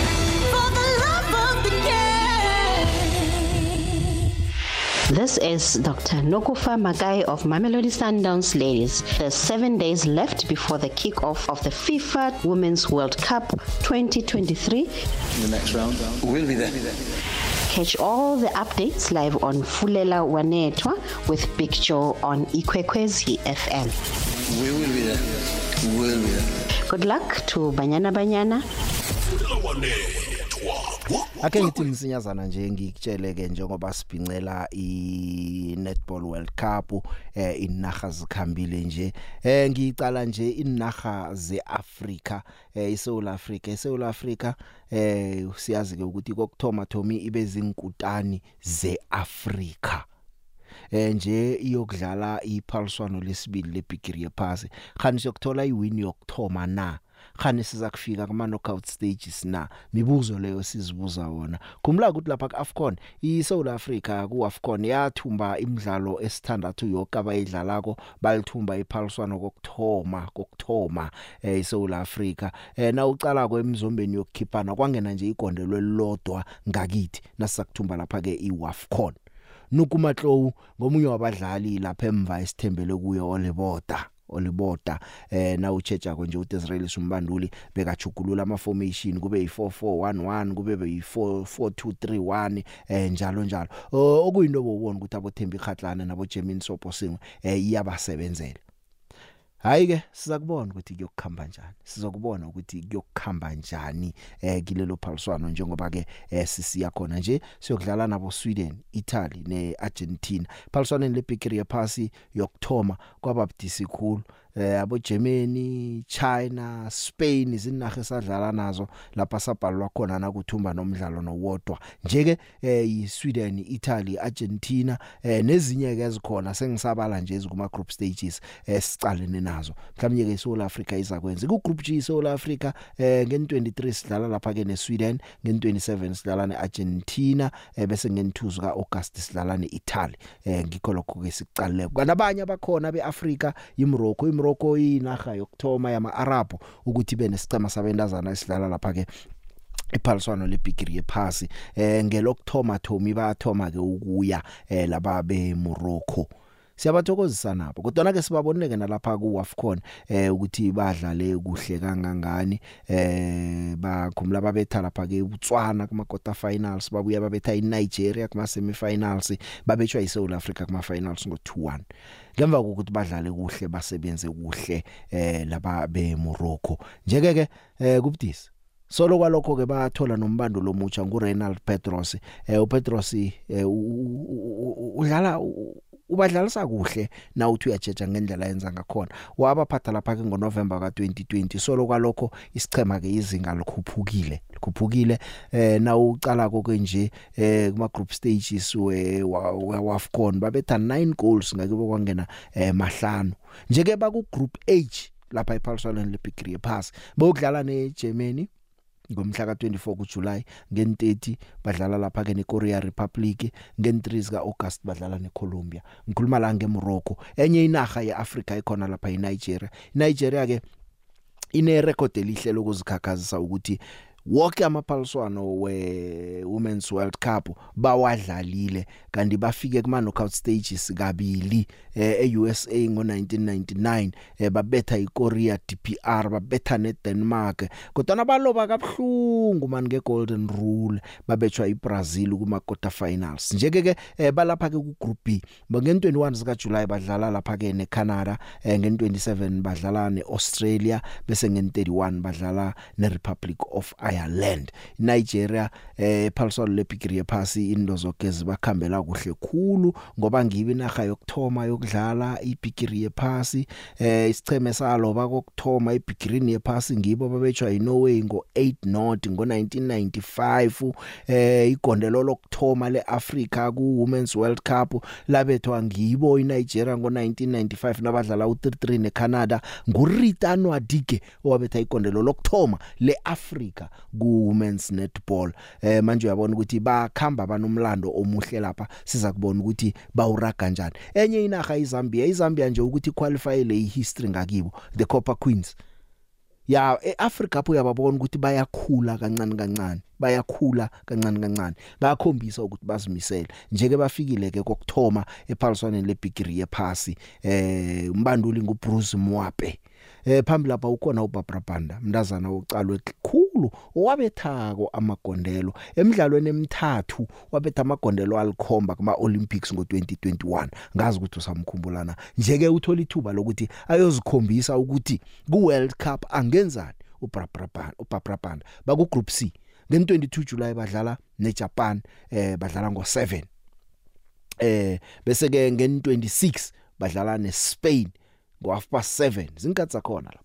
This is Dr. Nokufa Magai of Mamelodi Sundowns Ladies. There's seven days left before the kickoff of the FIFA Women's World Cup 2023. The next round, we'll be there. Catch all the updates live on Fulela Wanetwa with Big Joe on Ikwekwezi FM. We will be there. We'll be there. Good luck to Banyana Banyana. Ake ngithi msinyazana nje ngikutshele-ke njengoba sibhincela i-netball world cup eh inaga zikhambile nje. Eh ngicala nje inaga ze-Afrika eh iSouth Africa. eSouth Africa eh siyazi ke ukuthi kokthoma thomi ibe zinkutani ze-Afrika. Eh nje iyokudlala iphaliswano lesibili lebigiri yephasi. Khani siyokuthola iwin yokthoma na? Khani siza kufika kuma knockout stages na? Mibuzo leyo sizibuza wona. Khumbula ukuthi lapha kuAfcon iSouth Africa kuAfcon yathumba imidlalo esithandathu yonke abayidlalako. Balithumba iphaliswano kokthoma kokthoma eh iSouth Africa. Eh na ucala kwemzombeni yokukhiphana kwangena nje igondelo elilodwa ngakithi nasisakuthumba lapha ke iWAFCON nukumatlow ngomunye wabadlali lapha emva esithembele kuye oleboda. Oliboda eh na uchecha konje uDisrael Sumbanduli bekajugulula ama formation kube yi4411 kube yi4231 eh njalo njalo. Okuyinto bobona ukuthi abothembi khatlana nabo Jemin Soposingwe eh iyabasebenzela. Hayi ke sizakubona ukuthi kuyokukhamba njani. Sizokubona ukuthi kuyokukhamba njani eh kilelo phaliswano njengoba ke eh, sisiya khona nje siyokudlala nabo Sweden Italy neArgentina. Phaliswaneni lebigiri yephasi yokthoma kwababudisi khulu. Eh abo Germany China Spain izinaga esadlala nazo lapha sabhalwa khona na kuthumba nomdlalo nowodwa. Nje ke eh yiSweden Italy Argentina eh nezinye ke ezikhona sengisabala nje ezikuma group stages esicalene nazo. Mhlawumnye ke South Africa izakwenza. Ku group G South Africa eh ngen23 sidlala lapha ke neSweden ngen27 sidlala neArgentina eh bese ngen2 ka August sidlala neItaly. Eh ngikho lokho ke sicalile kanabanye abakhona beAfrica iMorocco iMorocco inaga yokthoma yama Arab ukuthi benesicema sabendazana esidlala lapha ke iphaliswano lebigiri yephasi. Eh ngelokthoma thomi bathoma ke ukuya eh laba be Morocco siyabathokozisa nabo kodwa ke sibaboneke nalapha ku AFCON eh ukuthi badlale kuhle kangangani eh bakhumula babetha lapha ke uTswana kuma quarter finals babuya babetha iNigeria kuma semi finals babetshwa yiSouth Africa kuma finals ngo 2-1 ngemva kokuthi badlale kuhle basebenze kuhle eh laba be Morocco njeke ke eh kubudisi solo kwalokho ke bathola nombando lomutsha nguRenald Petros eh uPetros eh udlala ubadlalisa kuhle na uthi uyajeja ngendlela yenza ngakhona. Wabaphatha lapha ke ngoNovember ka2020 solo kwalokho isichema ke izinga likhuphukile likhuphukile. Eh na ucala konke nje eh kuma group stages we wafcon babetha 9 goals ngakibo kwangena eh mahlanu. Nje ke baku group H lapha ePaulson lePigree Pass bokudlala neGermany. Ngomhla ka24 kuJuly ngen30 badlala lapha ke neKorea Republic ngen3 ka August badlala neColombia. Ngikhuluma la ngeMorocco. Enye inaga yeAfrica ikhona lapha eNigeria iNigeria ke ine record elihle lokuzikhakhazisa ukuthi wonke amaphaliswano we Women's World Cup bawadlalile kanti bafike kuma knockout stages kabili eh eUSA ngo1999 eh babetha iKorea DPR babetha neDenmark kodwa baloba kabhlungu man ngegolden rule babetshwa iBrazil kuma quarter finals njeke ke eh, balapha ke ku group B nge21 zika July badlala lapha ke neCanada eh, nge27 badlala neAustralia bese nge31 badlala neRepublic of Ireland. Nigeria eh phaliswano lePigree phasi indo zonke zibakhambela kuhle khulu ngoba ngibe inaga yokthoma yokudlala iPigree phasi eh isicheme saloba kokthoma iPigree phasi ngibo babetshwa iNorway ngo8 not ngo1995 eh igondelo lokthoma leAfrica ku Women's World Cup labethwa ngibo iNigeria ngo1995 nabadlala u33 neCanada. Ngurita Nwadike owabetha igondelo lokthoma leAfrica ku women's netball. Eh manje uyabona ukuthi bakhamba banomlando omuhle lapha. Siza kubona ukuthi bawuraga kanjani enye inaga iZambia iZambia nje ukuthi qualify le history ngakibo the Copper Queens. Ya eAfrica apho uyababona ukuthi bayakhula kancane kancane bayakhula kancane kancane. Bayakhombisa ukuthi bazimisele. Njeke bafikile ke kokthoma ephaliswaneni leBigree yephasi eh umbanduli nguBruce Mwape. Eh phambili lapha ukhona uBarbara Banda mntazana ocalwe khulu owabethako amagondelo. Emidlalweni emithathu wabetha amagondelo alikhomba kuma Olympics ngo2021 ngazi ukuthi usamkhumbulana. Njeke uthola ithuba lokuthi ayozikhombisa ukuthi ku World Cup angenzani. uBarbara Banda baku group C. Nge22 July badlala neJapan eh badlala ngo7 eh bese ke nge26 badlala neSpain ngo half past 7 zinkathi zakhona lapha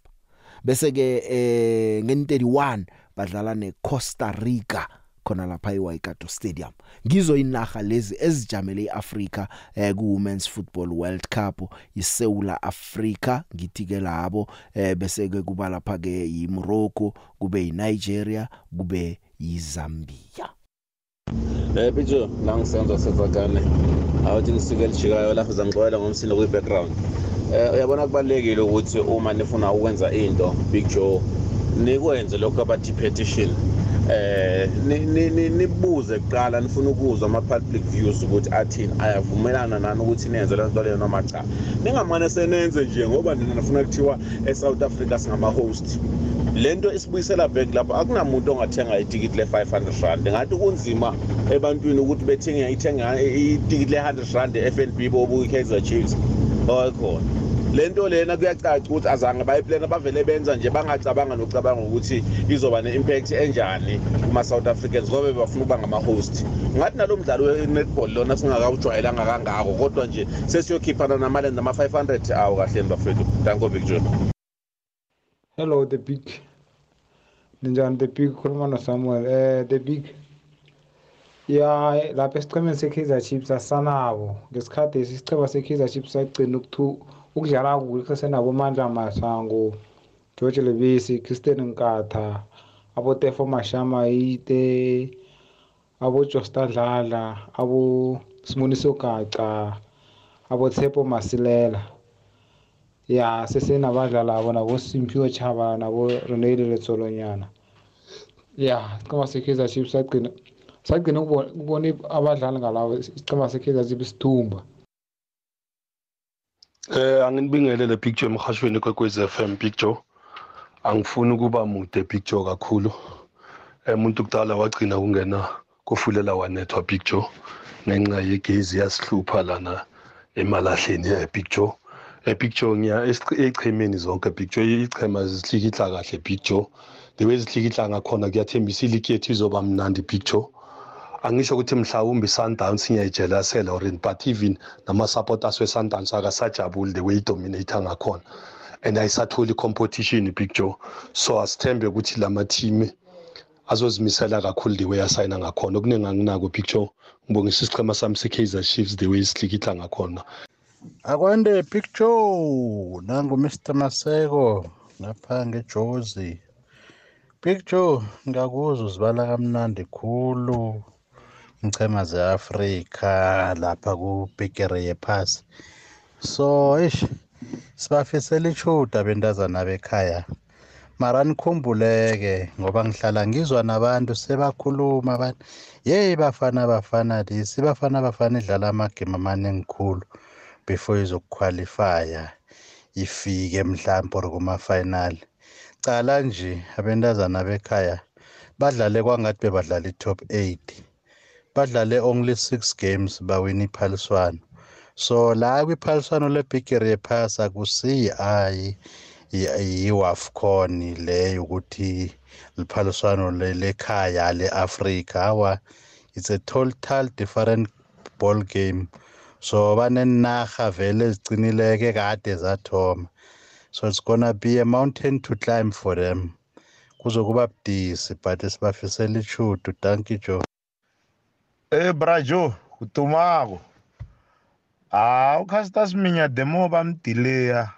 bese ke eh nge31 badlala neCosta Rica khona lapha eWaikato Stadium. Ngizo inaga lezi ezijamele iAfrica eh ku Women's Football World Cup iSouth Africa ngithi ke labo eh bese ke kuba lapha ke yiMorocco kube yiNigeria kube yiZambia. Eh bijo nangisenza sezakane awuthi ngisike elijikayo lapho zangixolela ngomsindo kwi background eh uyabona kubalekile ukuthi uma nifuna ukwenza into Big Joe nikwenze lokho abathi petition eh nibuze kuqala nifuna ukuzwa ama public views ukuthi athini. Ayavumelana nani ukuthi nenze le nto leyo noma cha? Ningamane senenze nje ngoba nina nifuna kuthiwa eSouth Africa singama host lento isibuyisela back lapho akunamuntu ongathenga itikiti le500 rand. Ngathi kunzima ebantwini ukuthi bethenge ithenga itikiti le100 rand eFNB bobuka iKaizer Chiefs. Oyikhona lento lena kuyacaca ukuthi azange bayiplana bavele benza nje bangacabanga nocabanga ukuthi izoba ne-impact enjani kuma-south africans ngoba bafuna ukuba ngama-host. Ngathi nalo mdlalo we-netball lona singakawujwayelanga kangako kodwa nje sesiyokhiphana namalenda ama-500 awo kahleni bafethu? Danko big john hello the big. Ninjani the big? Khuluma nosamuel eh the big. Ya lapha esichemeni se-kaizer chiefs asanabo. Ngesikhathi isichema se-kaizer chiefs sagcina ukudlala kuhle senabo mandla masango. George lebisi christian nkatha abotefo mashama ite abojosta dlala abo simuniso gaca abotshepo masilela. Ya sesenabadlala abo nabo simphiwe chaba nabo renele letsolonyana ya isichema se-kaizer chiefs sagcina sagcina ukubona abadlali ngalawo isichema se-kaizer chiefs sithumba Eh anginibingelele picture emhashweni kwekwez FM picture angifuni ukuba mude picture kakhulu. Umuntu kudala wagcina kungena kufulela wanethwa picture ngenxa yegezi yasihlupha lana emalahleni epicture epicture ngiya echemeni zonke picture ichema zihlikihla kahle picture the way zihlikihla ngakhona kuyathembisa iligi yethu izoba mnandi picture angisho ukuthi mhlawumbe i-sundowns ngiyayijelasela or in but even nama-supporters we-sundowns akasajabuli the way idominator ngakhona. And ayisatholi i-competition big joe. So asithembe ukuthi la mathimi azozimisela kakhulu the way asayina ngakhona. Okuningi anginako big joe. Ngibongisa isichema sami se-kaizer chiefs the way sihlikihla ngakhona. Akwande picture nangu-mr maseko lapha ngejozi. Picture ngiyakuzwa uzibala kamnandi khulu. Ngichema ze-afrika lapha kubhigiri yephasi. So ish sibafisela ichuda bentazana bekhaya. Mara nikhumbuleke ngoba ngihlala ngizwa nabantu sebakhuluma abantu yeyi bafana bafana lisi bafana bafana idlala amagemu amaningi khulu before izokukhwalifya ifike mhlawumbe or kuma-final. Cala nje abentazana bekhaya badlale kwangathi bebadlala i-top 8 badlale only six games bawina iphaliswano. So la kwiphaliswano lebhigiri yephasi akusiyi ayi yi-wafcon leyo ukuthi liphaliswano lekhaya le-afrika awa it's a total different ball game. So banenarha vele ezicinileke kade zathoma. So it's gonna be a mountain to climb for them. Kuzokuba budisi but sibafisela ichudu thank you joe. Eh brajo utumako. Ah uCaster Siminya the more bamdileya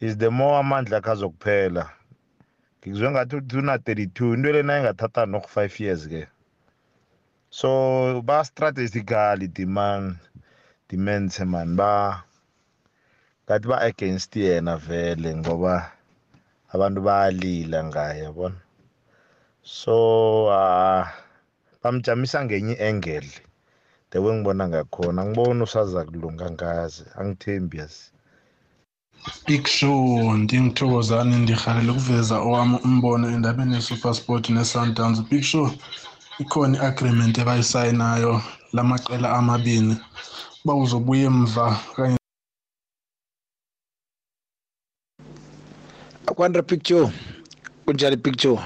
is the more amandla akhe azokuphela. Ngikuzwe ngathi una 32 into lena ingathatha 5 years ke. So ba strategically demand demands man ba ngathi ba against yena vele ngoba abantu bayalila ngaye yabona. So ah uh, bamjamisa ngenye i-angle. The way ngibona ngakhona. Ngibona usaza kulunga ngazi. Angithembi yazi. Big show ndingithokozane ndirhalela ukuveza owami umbono endabeni ye-supersport ne-sundowns. Big show ikhona i-agreement ebayisayinayo la maqela amabini uba uzobuya emva kanye akwandra picture kunjani picture?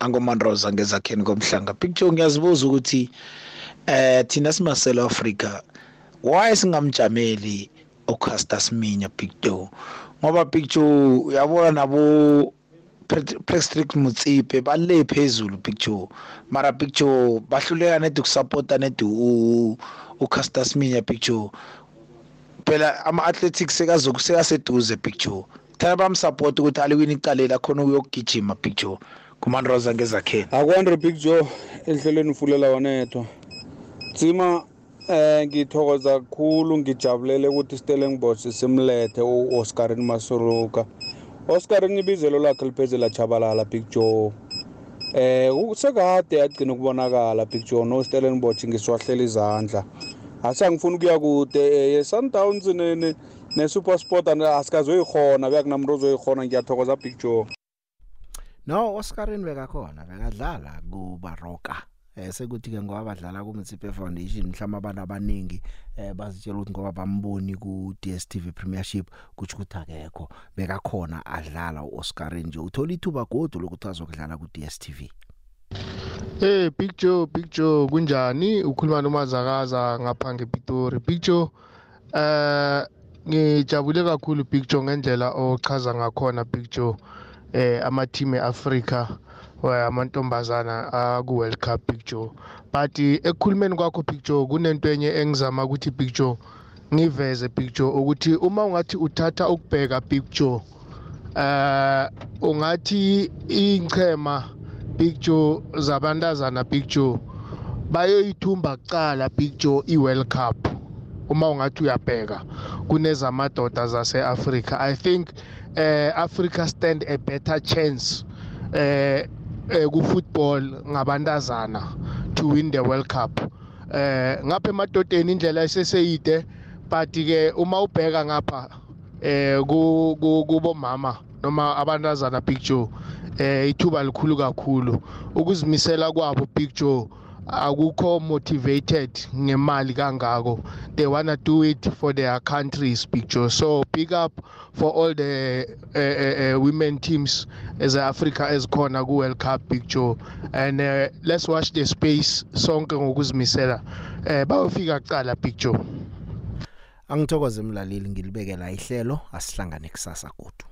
Angomandroza ngezakheni komhlanga. Picture ngiyazibuza ukuthi eh thina simaselo Africa why singamjameli uCaster Siminya picture? Ngoba picture uyabona nabo Patrick Mutsipe bale phezulu picture. Mara picture bahluleka nedi ukusupporta nedi uCaster Siminya picture. Phela ama athletics sekazokuseka seduze picture. Thana bamsupport ukuthi aliwini icalela khona ukuyogijima picture. Kumandroza ngezakheni? Akwandre big joe ehlelweni ufulela wanethwa. Tsima eh ngithokoza kakhulu ngijabulele ukuthi stellenbosch simlethe u-oscarin masuruka oscarin ibizelo lakhe liphezela chabalala big joe. Eh sekade yagcina ukubonakala big joe no-stellenbosch ngiswahlela izandla. Asi angifuni ukuya kude ye-sundowns ne-supersport asikazoyikhona beyakunamntu ozoyikhona ngiyathokoza big joe. No Oscarin bekakhona bekadlala kuBaroka eh sekuthi ke ngoba badlala ku Mtsipe Foundation mhlawumbe abantu abaningi eh bazitshela ukuthi ngoba bamboni ku DStv Premiership kuthi ukuthi akekho. Bekakhona adlala uOscarin nje uthola ithuba godu lokuthi azokudlala ku DStv Hey Big Joe Big Joe kunjani? Ukhuluma nomazakaza ngapha ngePitori. Big Joe eh ngijabule kakhulu Big Joe ngendlela ochaza ngakhona Big Joe. Eh ama team eAfrica amantombazana aku World Cup picture but ekukhulumeni kwakho picture kunento enye engizama ukuthi picture ngiveze picture ukuthi uma ungathi uthatha ukubheka picture eh ungathi ingchema picture zabantazana picture bayoyithumba kuqala picture iWorld Cup. Uma ungathi uyabheka kunezamadoda zase-Africa i think eh Africa stand a better chance eh ku football ngabantazana to win the World Cup. Eh ngapha emadodeni indlela iseseyide but ke uma ubheka ngapha eh kubo mama noma abantazana picture eh ithuba likhulu kakhulu ukuzimisela kwabo picture akukho motivated ngemali kangako. They wanna do it for their countries picture. So big up for all the uh, uh, uh, women teams eze-africa ezikhona ku-world cup picture. And uh, let's watch the space sonke ngokuzimisela. Eh bayofika kuqala picture. Angithokoze mlaleli ngilibekela ihlelo. Asihlangane kusasa kodwa